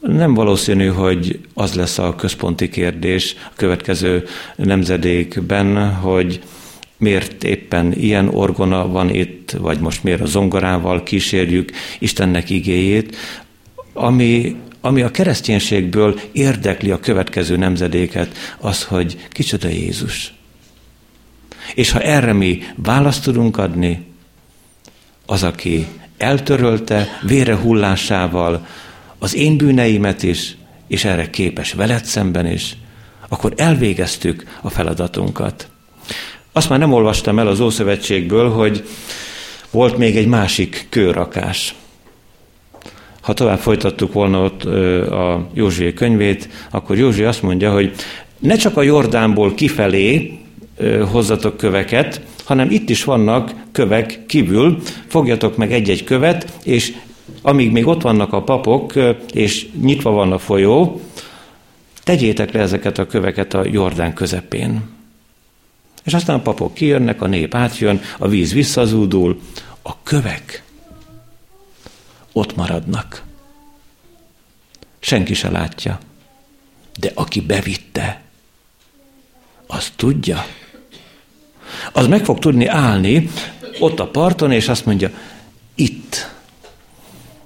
Nem valószínű, hogy az lesz a központi kérdés a következő nemzedékben, hogy miért éppen ilyen orgona van itt, vagy most miért a zongorával kísérjük Istennek igéjét, ami, ami a kereszténységből érdekli a következő nemzedéket, az, hogy kicsoda Jézus. És ha erre mi választ tudunk adni, az, aki eltörölte vére hullásával az én bűneimet is, és erre képes veled szemben is, akkor elvégeztük a feladatunkat. Azt már nem olvastam el az Ószövetségből, hogy volt még egy másik kőrakás. Ha tovább folytattuk volna ott a Józsué könyvét, akkor Józsué azt mondja, hogy ne csak a Jordánból kifelé hozzatok köveket, hanem itt is vannak kövek kívül, fogjatok meg egy-egy követ, és amíg még ott vannak a papok, és nyitva van a folyó, tegyétek le ezeket a köveket a Jordán közepén. És aztán a papok kijönnek, a nép átjön, a víz visszazúdul, a kövek ott maradnak. Senki se látja. De aki bevitte, az tudja. Az meg fog tudni állni ott a parton, és azt mondja, itt,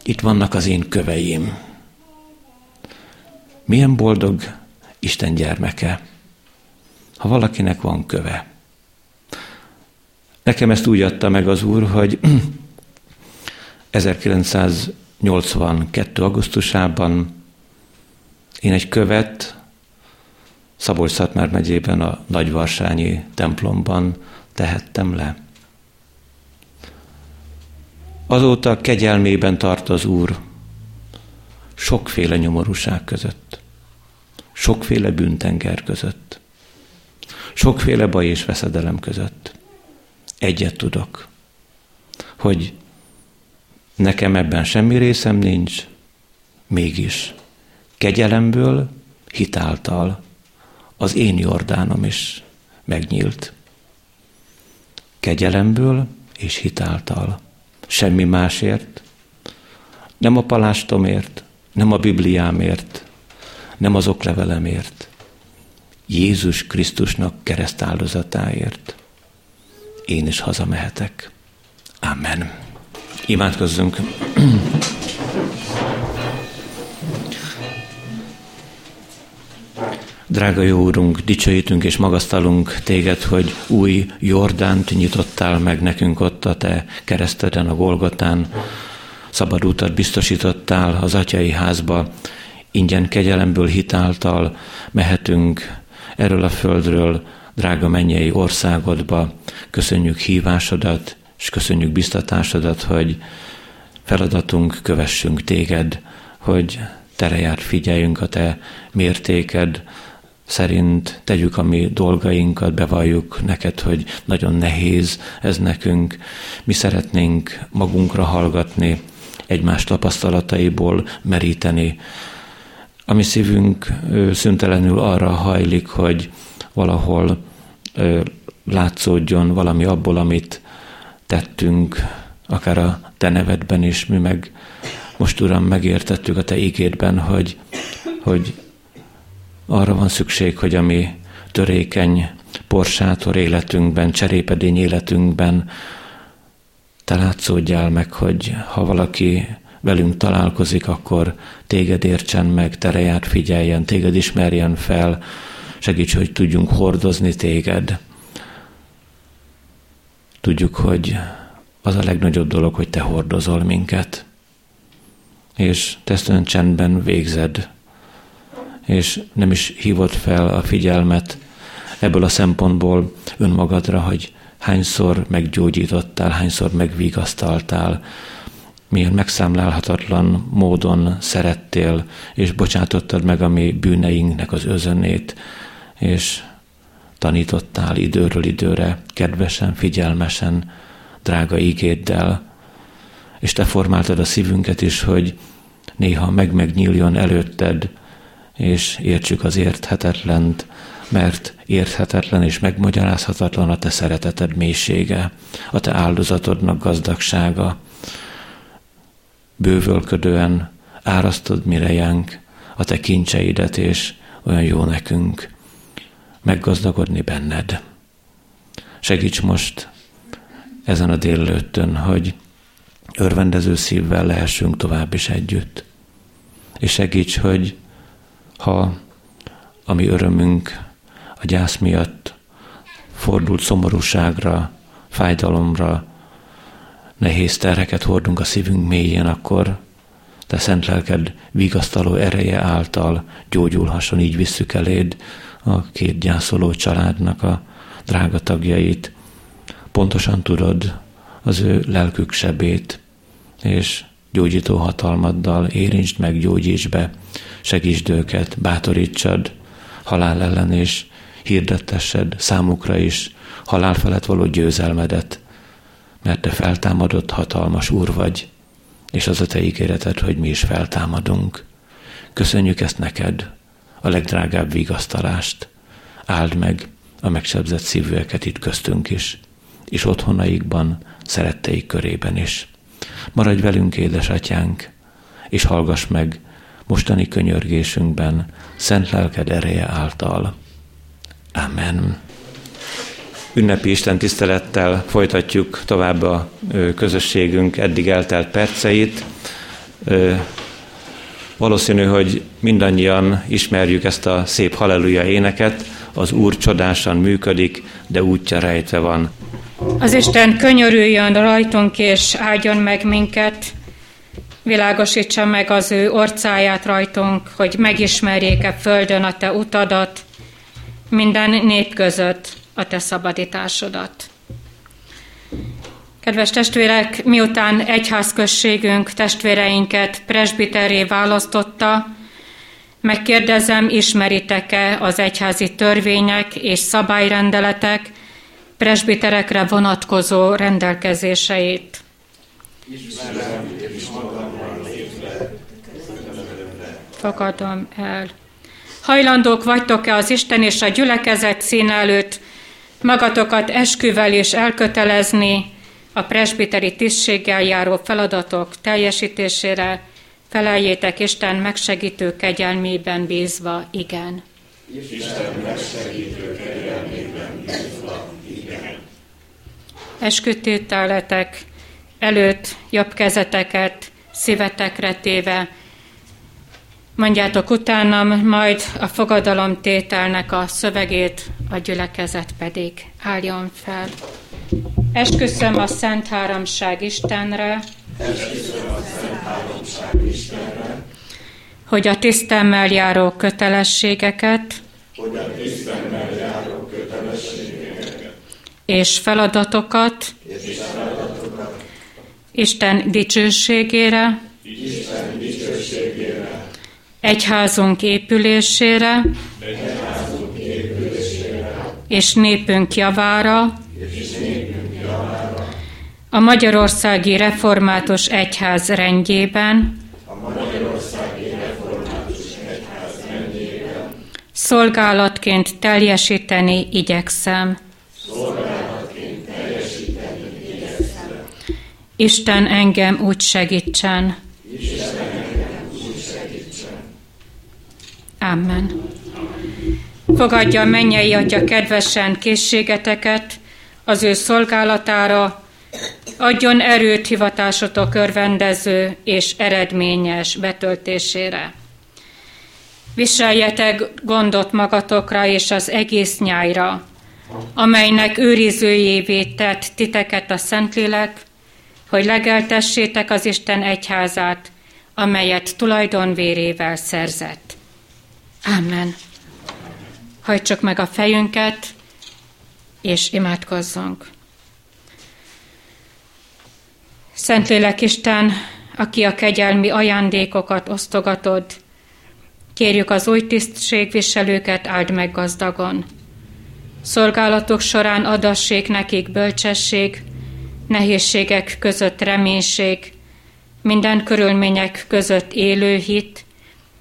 itt vannak az én köveim. Milyen boldog Isten gyermeke ha valakinek van köve. Nekem ezt úgy adta meg az Úr, hogy 1982. augusztusában én egy követ Szabolcs-Szatmár megyében a Nagyvarsányi templomban tehettem le. Azóta kegyelmében tart az Úr sokféle nyomorúság között, sokféle bűntenger között sokféle baj és veszedelem között. Egyet tudok, hogy nekem ebben semmi részem nincs, mégis kegyelemből, hitáltal az én Jordánom is megnyílt. Kegyelemből és hitáltal. Semmi másért, nem a palástomért, nem a Bibliámért, nem az oklevelemért, Jézus Krisztusnak keresztáldozatáért én is hazamehetek. Amen. Imádkozzunk. Drága jó Úrunk, dicsőítünk és magasztalunk Téged, hogy új Jordánt nyitottál meg nekünk ott a Te kereszteden, a Golgotán. Szabad utat biztosítottál az atyai házba, ingyen kegyelemből hitáltal mehetünk erről a földről, drága mennyei országodba. Köszönjük hívásodat, és köszönjük biztatásodat, hogy feladatunk, kövessünk téged, hogy tereját figyeljünk a te mértéked, szerint tegyük a mi dolgainkat, bevalljuk neked, hogy nagyon nehéz ez nekünk. Mi szeretnénk magunkra hallgatni, egymás tapasztalataiból meríteni, a mi szívünk szüntelenül arra hajlik, hogy valahol látszódjon valami abból, amit tettünk, akár a te nevedben is, mi meg most Uram megértettük a te ígédben, hogy, hogy arra van szükség, hogy a mi törékeny porsátor életünkben, cserépedény életünkben te látszódjál meg, hogy ha valaki velünk találkozik, akkor téged értsen meg, tereját figyeljen, téged ismerjen fel, segíts, hogy tudjunk hordozni téged. Tudjuk, hogy az a legnagyobb dolog, hogy te hordozol minket, és te ezt csendben végzed, és nem is hívod fel a figyelmet ebből a szempontból önmagadra, hogy hányszor meggyógyítottál, hányszor megvigasztaltál, milyen megszámlálhatatlan módon szerettél, és bocsátottad meg a mi bűneinknek az özönét, és tanítottál időről időre, kedvesen, figyelmesen, drága ígéddel, és te formáltad a szívünket is, hogy néha meg-megnyíljon előtted, és értsük az érthetetlent, mert érthetetlen és megmagyarázhatatlan a te szereteted mélysége, a te áldozatodnak gazdagsága. Bővölködően árasztod mirejánk a te kincseidet, és olyan jó nekünk meggazdagodni benned. Segíts most ezen a délelőttön, hogy örvendező szívvel lehessünk tovább is együtt. És segíts, hogy ha a mi örömünk a gyász miatt fordult szomorúságra, fájdalomra, nehéz terheket hordunk a szívünk mélyén, akkor te szent lelked vigasztaló ereje által gyógyulhasson, így visszük eléd a két gyászoló családnak a drága tagjait. Pontosan tudod az ő lelkük sebét, és gyógyító hatalmaddal érintsd meg, gyógyíts be, segítsd őket, bátorítsad halál ellen, és hirdettessed számukra is halál felett való győzelmedet, mert te feltámadott hatalmas úr vagy, és az a te ígéreted, hogy mi is feltámadunk. Köszönjük ezt neked, a legdrágább vigasztalást. Áld meg a megsebzett szívűeket itt köztünk is, és otthonaikban, szeretteik körében is. Maradj velünk, édesatyánk, és hallgass meg mostani könyörgésünkben szent lelked ereje által. Amen. Ünnepi Isten tisztelettel folytatjuk tovább a közösségünk eddig eltelt perceit. Valószínű, hogy mindannyian ismerjük ezt a szép halleluja éneket, az Úr csodásan működik, de útja rejtve van. Az Isten könyörüljön rajtunk és áldjon meg minket, világosítsa meg az ő orcáját rajtunk, hogy megismerjék-e földön a te utadat, minden nép között a te szabadításodat. Kedves testvérek, miután egyházközségünk testvéreinket presbiteré választotta, megkérdezem, ismeritek-e az egyházi törvények és szabályrendeletek presbiterekre vonatkozó rendelkezéseit? Fogadom el. Hajlandók vagytok-e az Isten és a gyülekezet szín előtt magatokat esküvel és elkötelezni a presbiteri tisztséggel járó feladatok teljesítésére, feleljétek Isten megsegítő kegyelmében bízva, igen. Isten megsegítő kegyelmében bízva, igen. Eskütételetek előtt jobb kezeteket szívetekre téve, Mondjátok utánam, majd a fogadalom tételnek a szövegét, a gyülekezet pedig álljon fel. Esküszöm a Szent Háromság Istenre, hogy a tisztemmel járó kötelességeket, hogy a tisztemmel járó és feladatokat, és feladatokat Isten dicsőségére, Isten dicsőségére egyházunk épülésére, épülésére és népünk javára, és népünk javára a Magyarországi Református Egyház rendjében, a Magyarországi Református Egyház rendjében szolgálatként teljesíteni igyekszem. Szolgálatként teljesíteni igyekszem. Isten engem úgy segítsen. Isten Amen. Fogadja a mennyei Atya kedvesen készségeteket az ő szolgálatára, adjon erőt hivatásotok örvendező és eredményes betöltésére. Viseljetek gondot magatokra és az egész nyájra, amelynek őrizőjévé tett titeket a Szentlélek, hogy legeltessétek az Isten egyházát, amelyet tulajdonvérével szerzett. Amen. Hajtsuk meg a fejünket, és imádkozzunk. Szentlélek Isten, aki a kegyelmi ajándékokat osztogatod, kérjük az új tisztségviselőket áld meg gazdagon. Szolgálatok során adassék nekik bölcsesség, nehézségek között reménység, minden körülmények között élő hit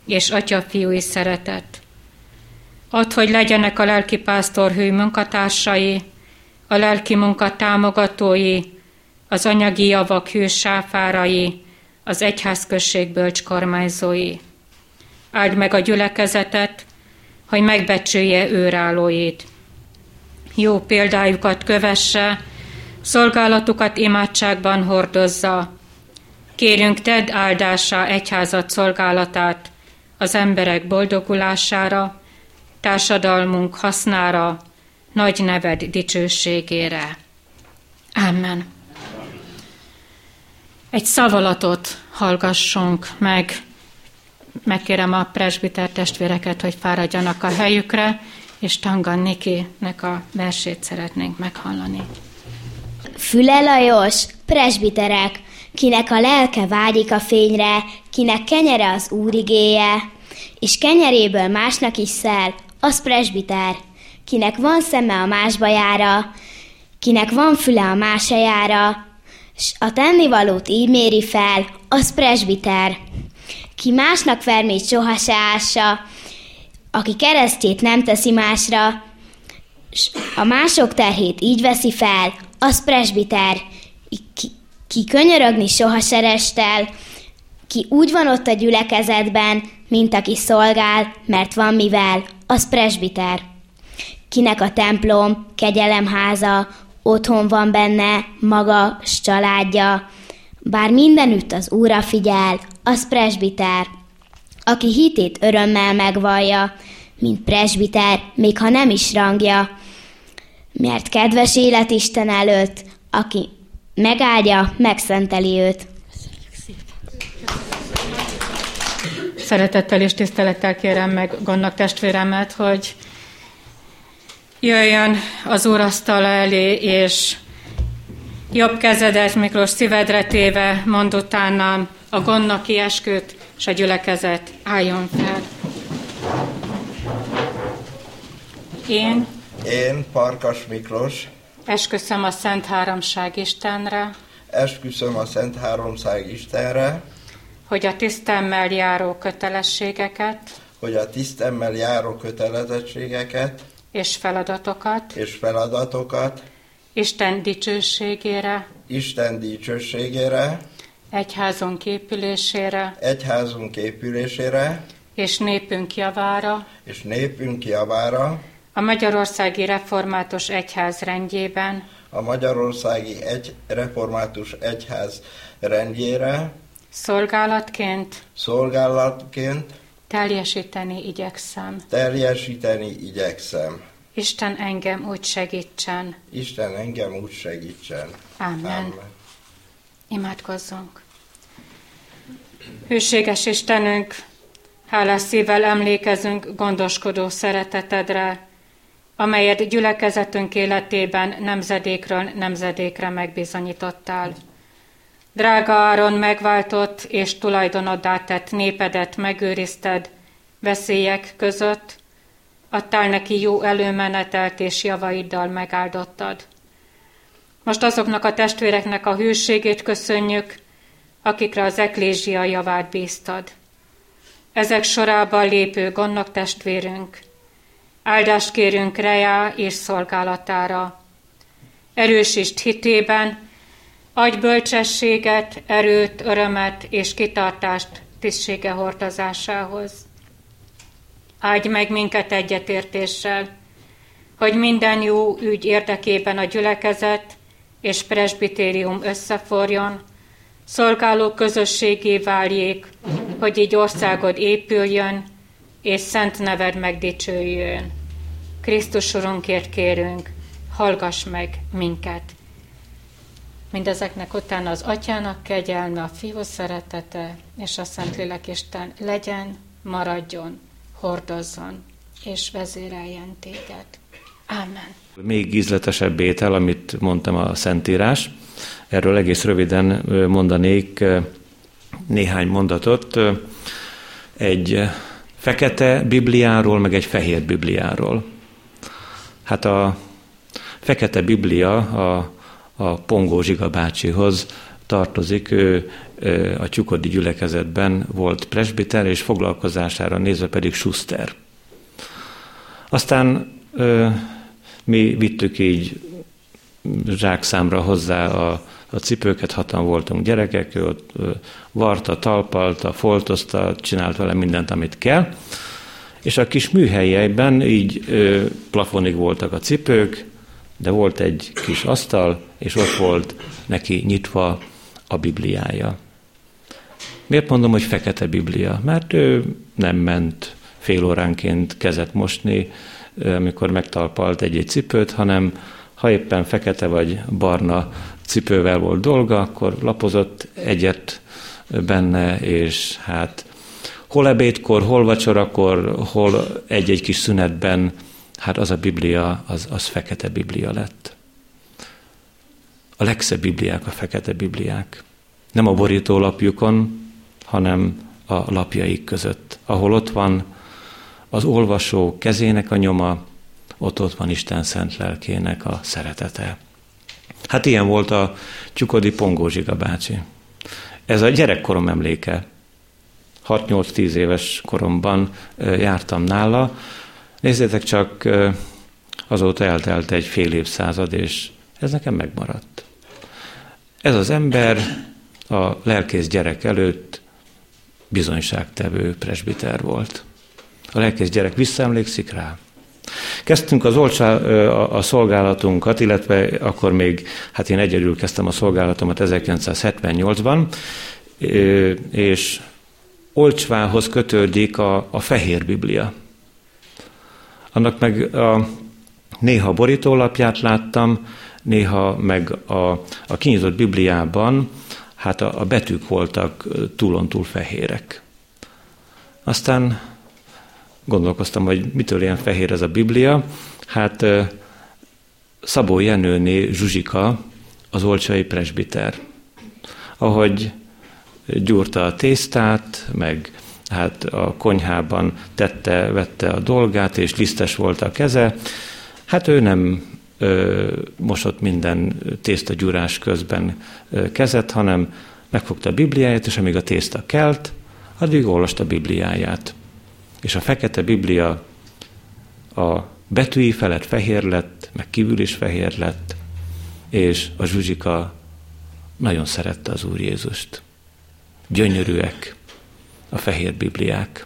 és atya-fiúi szeretet. Add, hogy legyenek a lelkipásztor hű munkatársai, a lelki munka támogatói, az anyagi javak hű sáfárai, az egyházközség bölcs kormányzói. Áld meg a gyülekezetet, hogy megbecsülje őrállóit. Jó példájukat kövesse, szolgálatukat imádságban hordozza. Kérünk, tedd áldásá egyházat szolgálatát az emberek boldogulására, társadalmunk hasznára, nagy neved dicsőségére. Amen. Egy szavalatot hallgassunk meg. Megkérem a presbiter testvéreket, hogy fáradjanak a helyükre, és Tangan Nikinek a versét szeretnénk meghallani. Füle Lajos, presbiterek, kinek a lelke vágyik a fényre, kinek kenyere az úrigéje, és kenyeréből másnak is szel, az presbiter, kinek van szeme a más bajára, kinek van füle a másajára, s a tennivalót így méri fel, az presbiter. Ki másnak vermét soha se ássa, aki keresztjét nem teszi másra, s a mások terhét így veszi fel, az presbiter. Ki, ki könyörögni soha se restel, ki úgy van ott a gyülekezetben, mint aki szolgál, mert van mivel, az presbiter. Kinek a templom, kegyelemháza, otthon van benne, maga s családja, bár mindenütt az Úra figyel, az presbiter. Aki hitét örömmel megvallja, mint presbiter, még ha nem is rangja, mert kedves élet Isten előtt, aki megáldja, megszenteli őt. Szeretettel és tisztelettel kérem meg Gondnak testvéremet, hogy jöjjön az úrasztala elé, és jobb kezedet Miklós szívedre téve mond utána a gondnak esküt, és a gyülekezet álljon fel. Én, Én, Parkas Miklós, esküszöm a Szent Háromság Istenre, esküszöm a Szent Háromság Istenre, hogy a tisztemmel járó kötelességeket hogy a tisztemmel járó kötelezettségeket és feladatokat és feladatokat Isten dicsőségére, Isten dicsőségére, egyházunk épülésére egyházunk épülésére és népünk javára, és népünk javára, a Magyarországi Református Egyház rendjében, a Magyarországi egy Református Egyház rendjére, szolgálatként szolgálatként teljesíteni igyekszem. teljesíteni igyekszem. Isten engem úgy segítsen. Isten engem úgy segítsen. Amen. Amen. Imádkozzunk. Hűséges Istenünk, hálás szívvel emlékezünk gondoskodó szeretetedre, amelyet gyülekezetünk életében nemzedékről nemzedékre megbizonyítottál. Drága áron megváltott és tulajdonoddá tett népedet megőrizted veszélyek között, adtál neki jó előmenetelt és javaiddal megáldottad. Most azoknak a testvéreknek a hűségét köszönjük, akikre az eklézsia javát bíztad. Ezek sorában lépő gondok testvérünk, áldást kérünk rejá és szolgálatára. Erősítsd hitében, adj bölcsességet, erőt, örömet és kitartást tisztsége hordozásához. Áldj meg minket egyetértéssel, hogy minden jó ügy érdekében a gyülekezet és presbitérium összeforjon, szolgáló közösségé váljék, hogy így országod épüljön, és szent neved megdicsőjön. Krisztus Urunkért kérünk. hallgass meg minket. Mindezeknek utána az atyának kegyelme, a fiú szeretete és a Szentlélek Isten legyen, maradjon, hordozzon és vezéreljen téged. Amen. Még ízletesebb étel, amit mondtam a Szentírás. Erről egész röviden mondanék néhány mondatot. Egy fekete Bibliáról, meg egy fehér Bibliáról. Hát a fekete Biblia a, a Pongó Zsiga bácsihoz tartozik, ő a Tyukodi gyülekezetben volt presbiter, és foglalkozására nézve pedig Schuster. Aztán mi vittük így zsákszámra hozzá a, a cipőket, hatan voltunk gyerekek, ő ott varta, talpalta, foltozta, csinált vele mindent, amit kell, és a kis műhelyeiben így ö, plafonig voltak a cipők, de volt egy kis asztal, és ott volt neki nyitva a Bibliája. Miért mondom, hogy fekete Biblia? Mert ő nem ment fél óránként kezet mosni, amikor megtalpalt egy-egy cipőt, hanem ha éppen fekete vagy barna cipővel volt dolga, akkor lapozott egyet benne, és hát hol ebédkor, hol vacsorakor, hol egy-egy kis szünetben, hát az a Biblia, az, az fekete Biblia lett. A legszebb Bibliák a fekete Bibliák. Nem a borítólapjukon, hanem a lapjaik között, ahol ott van az olvasó kezének a nyoma, ott ott van Isten szent lelkének a szeretete. Hát ilyen volt a Csukodi Pongózsiga bácsi. Ez a gyerekkorom emléke. 6-8-10 éves koromban jártam nála. Nézzétek csak, azóta eltelt egy fél évszázad, és ez nekem megmaradt. Ez az ember a lelkész gyerek előtt bizonyságtevő presbiter volt. A lelkész gyerek visszaemlékszik rá. Kezdtünk az olcsá, a szolgálatunkat, illetve akkor még, hát én egyedül kezdtem a szolgálatomat 1978-ban, és Olcsvához kötődik a, a fehér Biblia. Annak meg a, néha borítólapját láttam, néha meg a, a kinyitott Bibliában, hát a, a betűk voltak túlontúl fehérek. Aztán gondolkoztam, hogy mitől ilyen fehér ez a Biblia. Hát Szabó Jenőné Zsuzsika, az olcsai presbiter. Ahogy gyúrta a tésztát, meg hát a konyhában tette, vette a dolgát, és lisztes volt a keze, hát ő nem ö, mosott minden tésztagyúrás közben ö, kezet, hanem megfogta a Bibliáját, és amíg a tészta kelt, addig olvasta a Bibliáját és a fekete Biblia a betűi felett fehér lett, meg kívül is fehér lett, és a Zsuzsika nagyon szerette az Úr Jézust. Gyönyörűek a fehér Bibliák,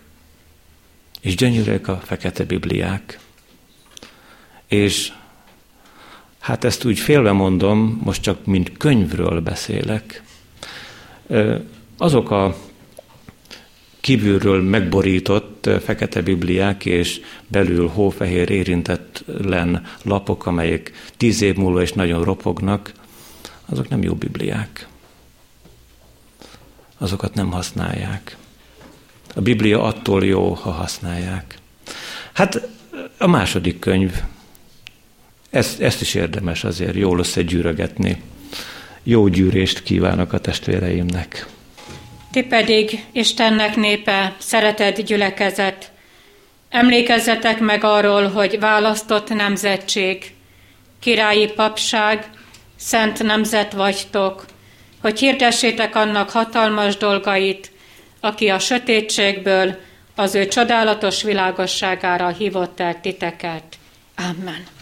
és gyönyörűek a fekete Bibliák. És hát ezt úgy félve mondom, most csak mint könyvről beszélek. Azok a kívülről megborított fekete bibliák és belül hófehér érintetlen lapok, amelyek tíz év múlva is nagyon ropognak, azok nem jó bibliák. Azokat nem használják. A Biblia attól jó, ha használják. Hát a második könyv, ezt, ezt is érdemes azért jól összegyűrögetni. Jó gyűrést kívánok a testvéreimnek. Ti pedig, Istennek népe, szeretett gyülekezet, emlékezzetek meg arról, hogy választott nemzetség, királyi papság, szent nemzet vagytok, hogy hirdessétek annak hatalmas dolgait, aki a sötétségből az ő csodálatos világosságára hívott el titeket. Amen.